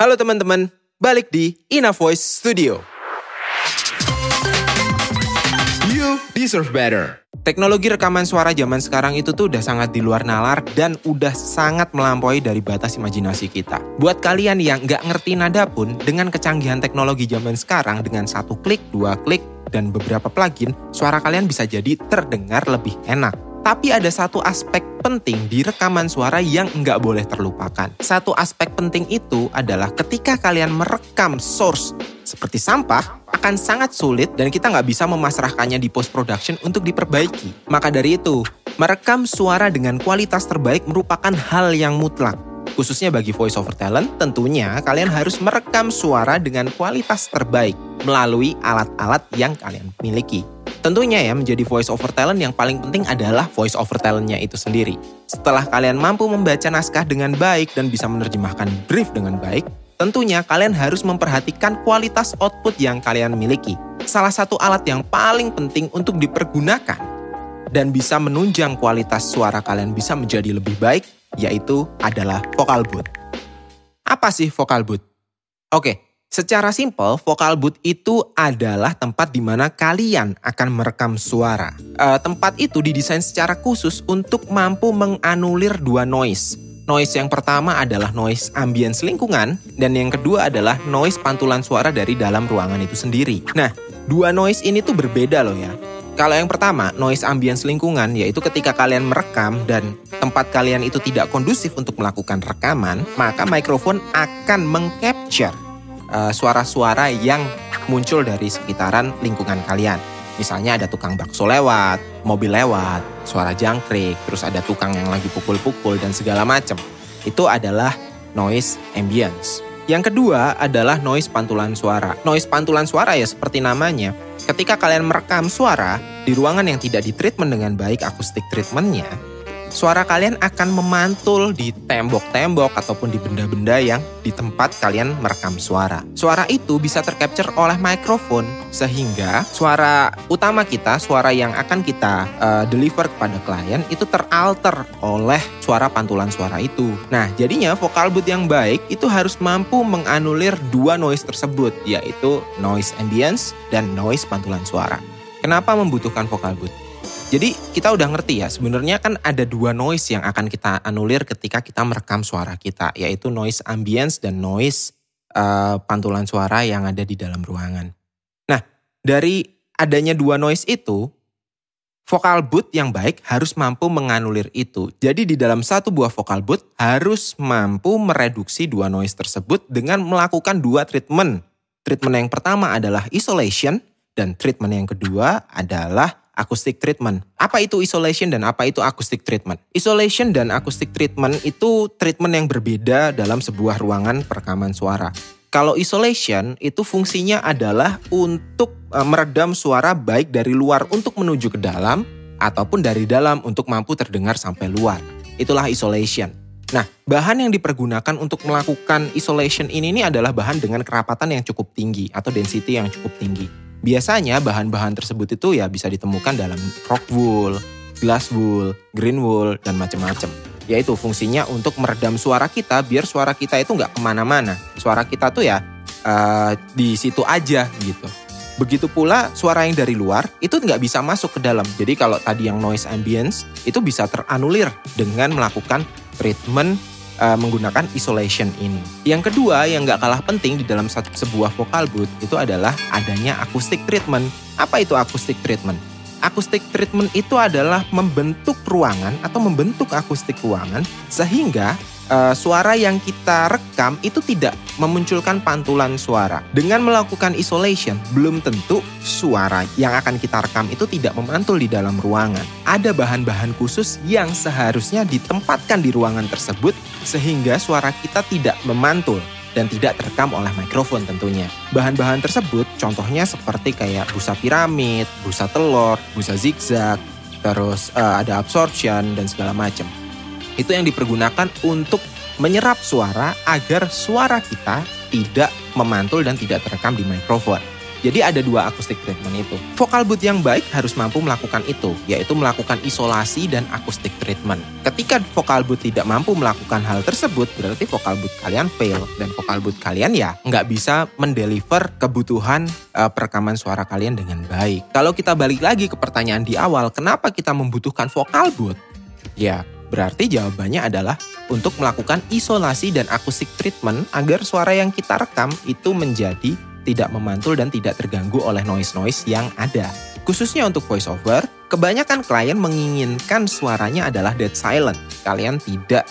Halo teman-teman, balik di Ina Voice Studio. You deserve better. Teknologi rekaman suara zaman sekarang itu tuh udah sangat di luar nalar dan udah sangat melampaui dari batas imajinasi kita. Buat kalian yang nggak ngerti nada pun, dengan kecanggihan teknologi zaman sekarang dengan satu klik, dua klik, dan beberapa plugin, suara kalian bisa jadi terdengar lebih enak. Tapi ada satu aspek penting di rekaman suara yang nggak boleh terlupakan. Satu aspek penting itu adalah ketika kalian merekam source seperti sampah, akan sangat sulit dan kita nggak bisa memasrahkannya di post production untuk diperbaiki. Maka dari itu, merekam suara dengan kualitas terbaik merupakan hal yang mutlak. Khususnya bagi voice over talent, tentunya kalian harus merekam suara dengan kualitas terbaik melalui alat-alat yang kalian miliki. Tentunya ya menjadi voice over talent yang paling penting adalah voice over talentnya itu sendiri. Setelah kalian mampu membaca naskah dengan baik dan bisa menerjemahkan brief dengan baik, tentunya kalian harus memperhatikan kualitas output yang kalian miliki. Salah satu alat yang paling penting untuk dipergunakan dan bisa menunjang kualitas suara kalian bisa menjadi lebih baik, yaitu adalah vocal booth. Apa sih vocal booth? Oke, Secara simpel, vocal booth itu adalah tempat di mana kalian akan merekam suara. E, tempat itu didesain secara khusus untuk mampu menganulir dua noise. Noise yang pertama adalah noise ambience lingkungan, dan yang kedua adalah noise pantulan suara dari dalam ruangan itu sendiri. Nah, dua noise ini tuh berbeda loh ya. Kalau yang pertama, noise ambience lingkungan, yaitu ketika kalian merekam dan tempat kalian itu tidak kondusif untuk melakukan rekaman, maka mikrofon akan mengcapture Eh, suara-suara yang muncul dari sekitaran lingkungan kalian. Misalnya ada tukang bakso lewat, mobil lewat, suara jangkrik, terus ada tukang yang lagi pukul-pukul dan segala macam. Itu adalah noise ambience. Yang kedua adalah noise pantulan suara. Noise pantulan suara ya seperti namanya. Ketika kalian merekam suara di ruangan yang tidak ditreatment dengan baik akustik treatmentnya, suara kalian akan memantul di tembok-tembok ataupun di benda-benda yang di tempat kalian merekam suara. Suara itu bisa tercapture oleh mikrofon sehingga suara utama kita, suara yang akan kita uh, deliver kepada klien itu teralter oleh suara pantulan suara itu. Nah, jadinya vokal booth yang baik itu harus mampu menganulir dua noise tersebut yaitu noise ambience dan noise pantulan suara. Kenapa membutuhkan vokal booth? Jadi kita udah ngerti ya, sebenarnya kan ada dua noise yang akan kita anulir ketika kita merekam suara kita, yaitu noise ambience dan noise uh, pantulan suara yang ada di dalam ruangan. Nah, dari adanya dua noise itu, vokal booth yang baik harus mampu menganulir itu. Jadi di dalam satu buah vokal booth harus mampu mereduksi dua noise tersebut dengan melakukan dua treatment. Treatment yang pertama adalah isolation dan treatment yang kedua adalah acoustic treatment. Apa itu isolation dan apa itu acoustic treatment? Isolation dan acoustic treatment itu treatment yang berbeda dalam sebuah ruangan perekaman suara. Kalau isolation itu fungsinya adalah untuk e, meredam suara baik dari luar untuk menuju ke dalam ataupun dari dalam untuk mampu terdengar sampai luar. Itulah isolation. Nah, bahan yang dipergunakan untuk melakukan isolation ini, ini adalah bahan dengan kerapatan yang cukup tinggi atau density yang cukup tinggi. Biasanya bahan-bahan tersebut itu ya bisa ditemukan dalam rock wool, glass wool, green wool, dan macam-macam. Yaitu fungsinya untuk meredam suara kita biar suara kita itu nggak ke mana-mana. Suara kita tuh ya uh, di situ aja gitu. Begitu pula suara yang dari luar itu nggak bisa masuk ke dalam. Jadi kalau tadi yang noise ambience itu bisa teranulir dengan melakukan treatment uh, menggunakan isolation ini. Yang kedua yang gak kalah penting di dalam sebuah vocal booth itu adalah adanya acoustic treatment. Apa itu acoustic treatment? Acoustic treatment itu adalah membentuk ruangan atau membentuk akustik ruangan sehingga uh, suara yang kita rekam itu tidak memunculkan pantulan suara. Dengan melakukan isolation, belum tentu suara yang akan kita rekam itu tidak memantul di dalam ruangan. Ada bahan-bahan khusus yang seharusnya ditempatkan di ruangan tersebut sehingga suara kita tidak memantul dan tidak terekam oleh mikrofon tentunya. Bahan-bahan tersebut contohnya seperti kayak busa piramid, busa telur, busa zigzag, terus uh, ada absorption dan segala macam itu yang dipergunakan untuk menyerap suara agar suara kita tidak memantul dan tidak terekam di mikrofon. Jadi ada dua acoustic treatment itu. Vocal booth yang baik harus mampu melakukan itu, yaitu melakukan isolasi dan acoustic treatment. Ketika vocal booth tidak mampu melakukan hal tersebut, berarti vocal booth kalian fail dan vocal booth kalian ya nggak bisa mendeliver kebutuhan uh, perekaman suara kalian dengan baik. Kalau kita balik lagi ke pertanyaan di awal, kenapa kita membutuhkan vocal booth? Ya, Berarti jawabannya adalah untuk melakukan isolasi dan akustik treatment agar suara yang kita rekam itu menjadi tidak memantul dan tidak terganggu oleh noise-noise yang ada. Khususnya untuk voiceover, kebanyakan klien menginginkan suaranya adalah dead silent. Kalian tidak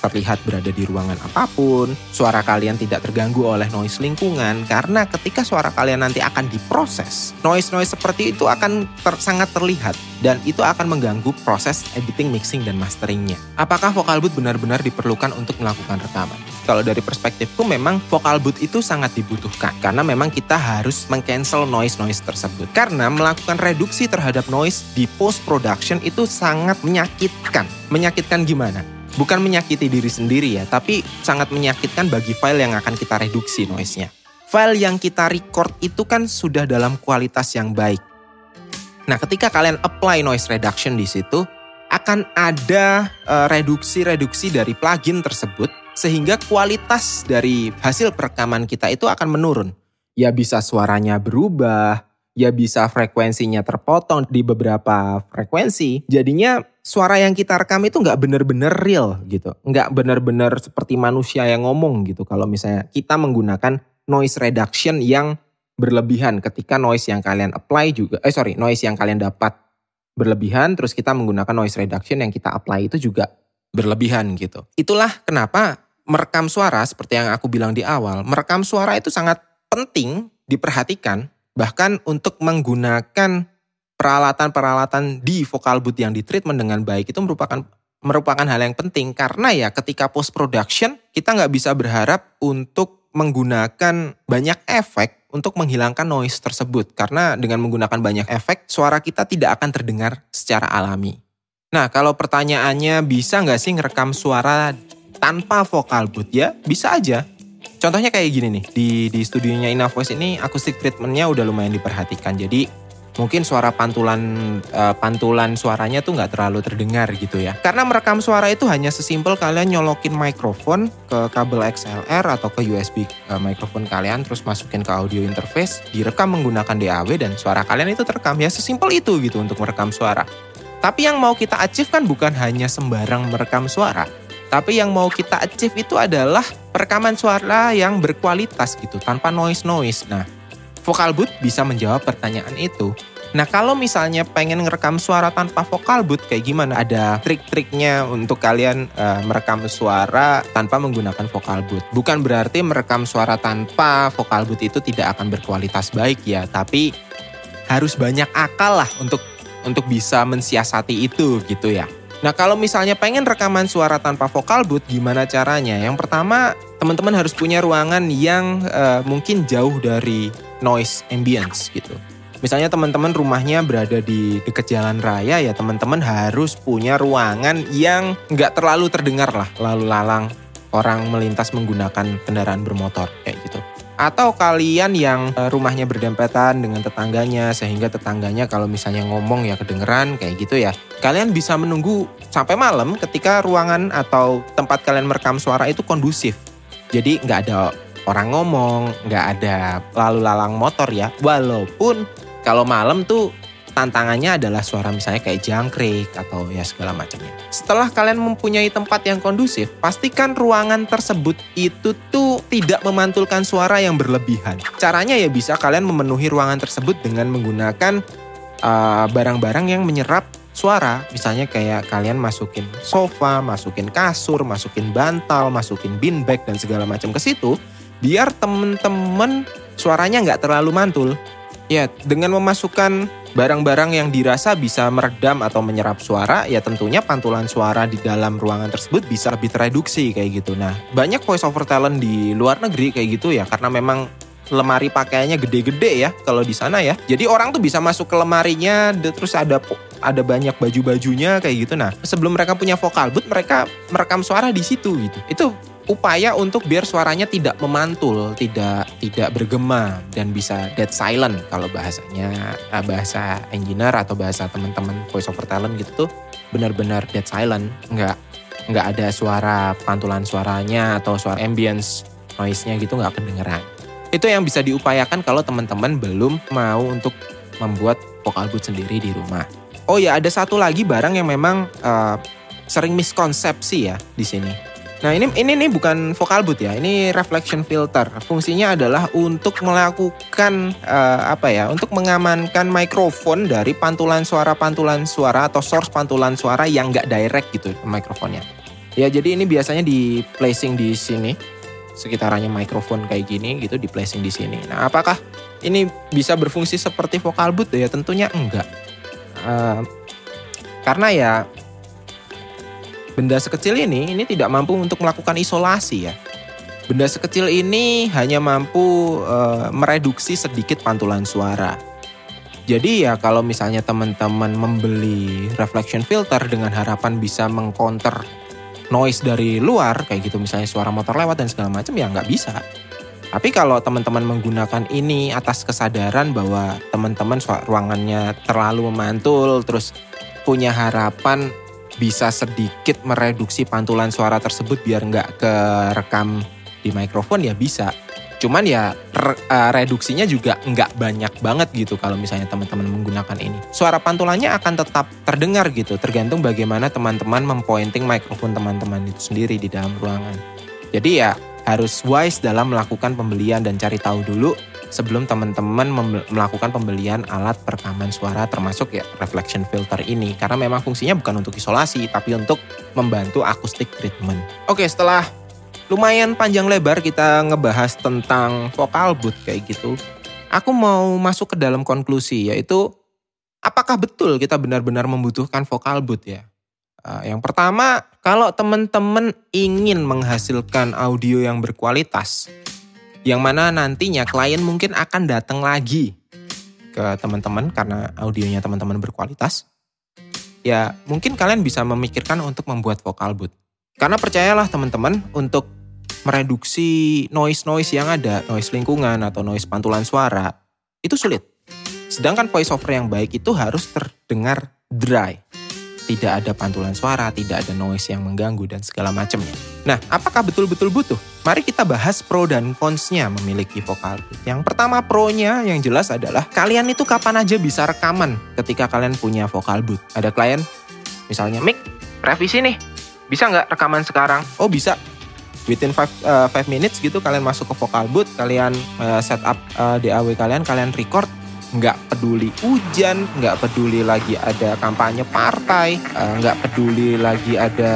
terlihat berada di ruangan apa pun, suara kalian tidak terganggu oleh noise lingkungan, karena ketika suara kalian nanti akan diproses, noise-noise seperti itu akan ter sangat terlihat, dan itu akan mengganggu proses editing, mixing, dan masteringnya. Apakah vocal booth benar-benar diperlukan untuk melakukan rekaman? Kalau dari perspektifku memang vocal booth itu sangat dibutuhkan, karena memang kita harus mengcancel noise-noise tersebut. Karena melakukan reduksi terhadap noise di post-production itu sangat menyakitkan. Menyakitkan gimana? bukan menyakiti diri sendiri ya, tapi sangat menyakitkan bagi file yang akan kita reduksi noise-nya. File yang kita record itu kan sudah dalam kualitas yang baik. Nah, ketika kalian apply noise reduction di situ, akan ada eh, reduksi-reduksi uh, dari plugin tersebut sehingga kualitas dari hasil perekaman kita itu akan menurun. Ya bisa suaranya berubah, ya bisa frekuensinya terpotong di beberapa frekuensi. Jadinya suara yang kita rekam itu nggak bener-bener real gitu. Nggak bener-bener seperti manusia yang ngomong gitu. Kalau misalnya kita menggunakan noise reduction yang berlebihan ketika noise yang kalian apply juga, eh sorry, noise yang kalian dapat berlebihan, terus kita menggunakan noise reduction yang kita apply itu juga berlebihan gitu. Itulah kenapa merekam suara seperti yang aku bilang di awal, merekam suara itu sangat penting diperhatikan Bahkan untuk menggunakan peralatan-peralatan di vocal booth yang ditreatment dengan baik itu merupakan merupakan hal yang penting karena ya ketika post production kita nggak bisa berharap untuk menggunakan banyak efek untuk menghilangkan noise tersebut karena dengan menggunakan banyak efek suara kita tidak akan terdengar secara alami. Nah kalau pertanyaannya bisa nggak sih ngerekam suara tanpa vocal booth ya bisa aja Contohnya kayak gini nih, di di studionya Inavoice ini akustik treatmentnya udah lumayan diperhatikan. Jadi mungkin suara pantulan uh, pantulan suaranya tuh nggak terlalu terdengar gitu ya. Karena merekam suara itu hanya sesimpel kalian nyolokin mikrofon ke kabel XLR atau ke USB uh, eh, mikrofon kalian terus masukin ke audio interface, direkam menggunakan DAW dan suara kalian itu terekam ya sesimpel itu gitu untuk merekam suara. Tapi yang mau kita achieve kan bukan hanya sembarang merekam suara, tapi yang mau kita achieve itu adalah perekaman suara yang berkualitas gitu, tanpa noise-noise. Nah, vocal booth bisa menjawab pertanyaan itu. Nah, kalau misalnya pengen ngerekam suara tanpa vocal booth kayak gimana? Ada trik-triknya untuk kalian uh, merekam suara tanpa menggunakan vocal booth. Bukan berarti merekam suara tanpa vocal booth itu tidak akan berkualitas baik ya, tapi harus banyak akal lah untuk untuk bisa mensiasati itu gitu ya. Nah kalau misalnya pengen rekaman suara tanpa vokal booth gimana caranya? Yang pertama teman-teman harus punya ruangan yang uh, mungkin jauh dari noise ambience gitu. Misalnya teman-teman rumahnya berada di dekat jalan raya ya teman-teman harus punya ruangan yang nggak terlalu terdengar lah lalu lalang orang melintas menggunakan kendaraan bermotor kayak gitu atau kalian yang eh, rumahnya berdempetan dengan tetangganya sehingga tetangganya kalau misalnya ngomong ya kedengeran kayak gitu ya. Kalian bisa menunggu sampai malam ketika ruangan atau tempat kalian merekam suara itu kondusif. Jadi nggak ada orang ngomong, nggak ada lalu lalang motor ya. Walaupun kalau malam tuh tantangannya adalah suara misalnya kayak jangkrik atau ya segala macamnya. Setelah kalian mempunyai tempat yang kondusif, pastikan ruangan tersebut itu tuh tidak memantulkan suara yang berlebihan. Caranya ya bisa kalian memenuhi ruangan tersebut dengan menggunakan uh, barang-barang uh, yang menyerap suara. Misalnya kayak kalian masukin sofa, masukin kasur, masukin bantal, masukin beanbag dan segala macam ke situ, biar temen-temen suaranya nggak terlalu mantul. Ya, dengan memasukkan barang-barang yang dirasa bisa meredam atau menyerap suara, ya tentunya pantulan suara di dalam ruangan tersebut bisa lebih tereduksi kayak gitu. Nah, banyak voice over talent di luar negeri kayak gitu ya, karena memang lemari pakaiannya gede-gede ya kalau di sana ya. Jadi orang tuh bisa masuk ke lemarinya, terus ada ada banyak baju-bajunya kayak gitu. Nah, sebelum mereka punya vokal booth, mereka merekam suara di situ gitu. Itu upaya untuk biar suaranya tidak memantul, tidak tidak bergema dan bisa dead silent kalau bahasanya eh, bahasa engineer atau bahasa teman-teman voice over talent gitu tuh benar-benar dead silent, nggak nggak ada suara pantulan suaranya atau suara ambience noise-nya gitu nggak kedengeran. Itu yang bisa diupayakan kalau teman-teman belum mau untuk membuat vocal booth sendiri di rumah. Oh ya, ada satu lagi barang yang memang uh, sering miskonsepsi ya di sini Nah ini ini ini bukan vocal booth ya, ini reflection filter. Fungsinya adalah untuk melakukan uh, apa ya, untuk mengamankan mikrofon dari pantulan suara-pantulan suara atau source pantulan suara yang nggak direct gitu mikrofonnya. Ya jadi ini biasanya di placing di sini, sekitarannya mikrofon kayak gini gitu di placing di sini. Nah apakah ini bisa berfungsi seperti vocal booth ya? Tentunya enggak. Uh, karena ya Benda sekecil ini ini tidak mampu untuk melakukan isolasi ya. Benda sekecil ini hanya mampu uh, mereduksi sedikit pantulan suara. Jadi ya kalau misalnya teman-teman membeli reflection filter dengan harapan bisa mengcounter noise dari luar kayak gitu misalnya suara motor lewat dan segala macam ya nggak bisa. Tapi kalau teman-teman menggunakan ini atas kesadaran bahwa teman-teman ruangannya terlalu memantul terus punya harapan bisa sedikit mereduksi pantulan suara tersebut biar nggak kerekam di mikrofon ya bisa. Cuman ya re, uh, reduksinya juga nggak banyak banget gitu kalau misalnya teman-teman menggunakan ini. Suara pantulannya akan tetap terdengar gitu, tergantung bagaimana teman-teman mempointing mikrofon teman-teman itu sendiri di dalam ruangan. Jadi ya harus wise dalam melakukan pembelian dan cari tahu dulu sebelum teman-teman melakukan pembelian alat perekaman suara termasuk ya reflection filter ini karena memang fungsinya bukan untuk isolasi tapi untuk membantu acoustic treatment. Oke, setelah lumayan panjang lebar kita ngebahas tentang vocal booth kayak gitu. Aku mau masuk ke dalam konklusi yaitu apakah betul kita benar-benar membutuhkan vocal booth ya? Uh, yang pertama, kalau teman-teman ingin menghasilkan audio yang berkualitas, yang mana nantinya klien mungkin akan datang lagi ke teman-teman karena audionya teman-teman berkualitas. Ya, mungkin kalian bisa memikirkan untuk membuat vocal booth. Karena percayalah teman-teman untuk mereduksi noise-noise yang ada, noise lingkungan atau noise pantulan suara, itu sulit. Sedangkan voice over yang baik itu harus terdengar dry tidak ada pantulan suara, tidak ada noise yang mengganggu dan segala macamnya. Nah, apakah betul-betul butuh? Mari kita bahas pro dan cons-nya memiliki vocal booth. Yang pertama pro-nya yang jelas adalah kalian itu kapan aja bisa rekaman ketika kalian punya vocal booth. Ada klien, misalnya mic, revisi nih, bisa nggak rekaman sekarang? Oh bisa, within 5 uh, five minutes gitu kalian masuk ke vocal booth, kalian uh, setup uh, DAW kalian, kalian record, nggak peduli hujan, nggak peduli lagi ada kampanye partai, eh, nggak peduli lagi ada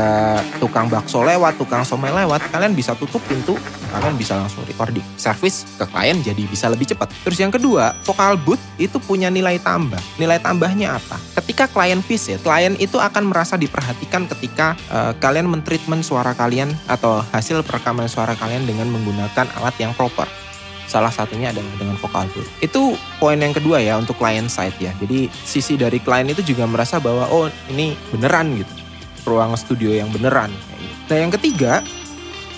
tukang bakso lewat, tukang somai lewat, kalian bisa tutup pintu, kalian bisa langsung recording. Service ke klien jadi bisa lebih cepat. Terus yang kedua, vocal booth itu punya nilai tambah. Nilai tambahnya apa? Ketika klien visit, klien itu akan merasa diperhatikan ketika uh, kalian mentreatment suara kalian atau hasil perekaman suara kalian dengan menggunakan alat yang proper. Salah satunya adalah dengan vocal booth. Itu poin yang kedua ya untuk client side ya. Jadi sisi dari klien itu juga merasa bahwa oh ini beneran gitu. Ruang studio yang beneran. Nah yang ketiga,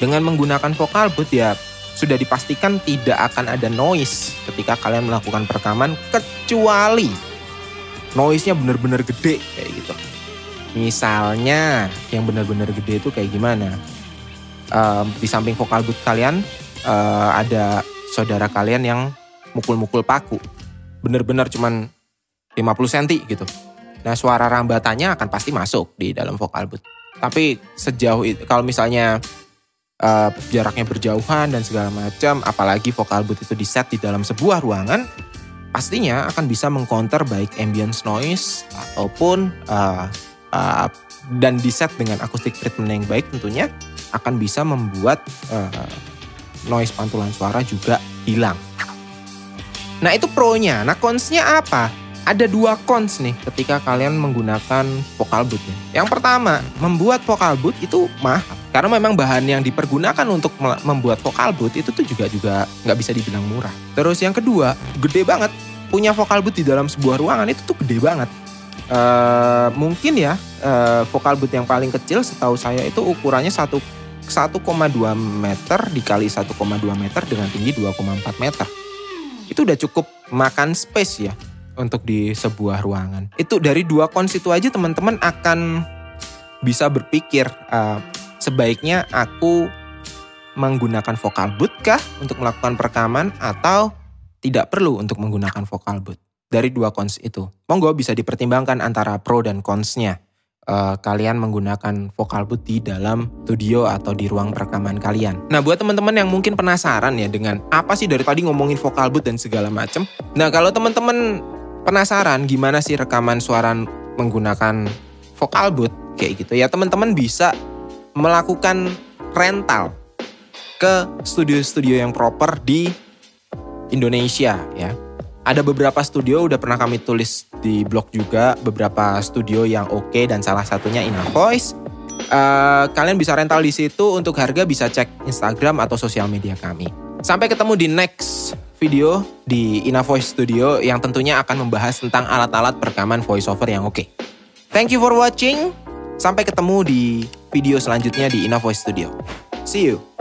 dengan menggunakan vocal booth ya sudah dipastikan tidak akan ada noise ketika kalian melakukan perekaman kecuali noise-nya benar-benar gede kayak gitu. Misalnya yang benar-benar gede itu kayak gimana? Um, di samping vokal booth kalian uh, ada saudara kalian yang mukul-mukul paku. Bener-bener cuman 50 cm gitu. Nah suara rambatannya akan pasti masuk di dalam vokal booth. Tapi sejauh itu, kalau misalnya uh, jaraknya berjauhan dan segala macam, apalagi vokal booth itu di set di dalam sebuah ruangan, pastinya akan bisa mengcounter baik ambience noise ataupun uh, uh, dan di set dengan acoustic treatment yang baik tentunya akan bisa membuat uh, noise pantulan suara juga hilang. Nah itu pro-nya. Nah cons-nya apa? Ada dua cons nih ketika kalian menggunakan vocal booth Yang pertama, membuat vocal booth itu mahal. Karena memang bahan yang dipergunakan untuk membuat vocal booth itu tuh juga juga nggak bisa dibilang murah. Terus yang kedua, gede banget. Punya vocal booth di dalam sebuah ruangan itu tuh gede banget. Uh, mungkin ya uh, vocal booth yang paling kecil setahu saya itu ukurannya satu 1,2 meter dikali 1,2 meter dengan tinggi 2,4 meter. Itu udah cukup makan space ya untuk di sebuah ruangan. Itu dari dua kons itu aja teman-teman akan bisa berpikir uh, sebaiknya aku menggunakan vokal booth kah untuk melakukan perekaman atau tidak perlu untuk menggunakan vokal booth. Dari dua kons itu. Monggo bisa dipertimbangkan antara pro dan consnya uh, kalian menggunakan vokal booth di dalam studio atau di ruang perekaman kalian. Nah, buat teman-teman yang mungkin penasaran ya dengan apa sih dari tadi ngomongin vokal booth dan segala macam. Nah, kalau teman-teman penasaran gimana sih rekaman suara menggunakan vokal booth kayak gitu ya, teman-teman bisa melakukan rental ke studio-studio yang proper di Indonesia ya ada beberapa studio udah pernah kami tulis di blog juga beberapa studio yang oke okay, dan salah satunya Ina Voice. Uh, kalian bisa rental di situ untuk harga bisa cek Instagram atau sosial media kami. Sampai ketemu di next video di Ina Voice Studio yang tentunya akan membahas tentang alat-alat perekaman voiceover yang oke. Okay. Thank you for watching. Sampai ketemu di video selanjutnya di Ina Voice Studio. See you.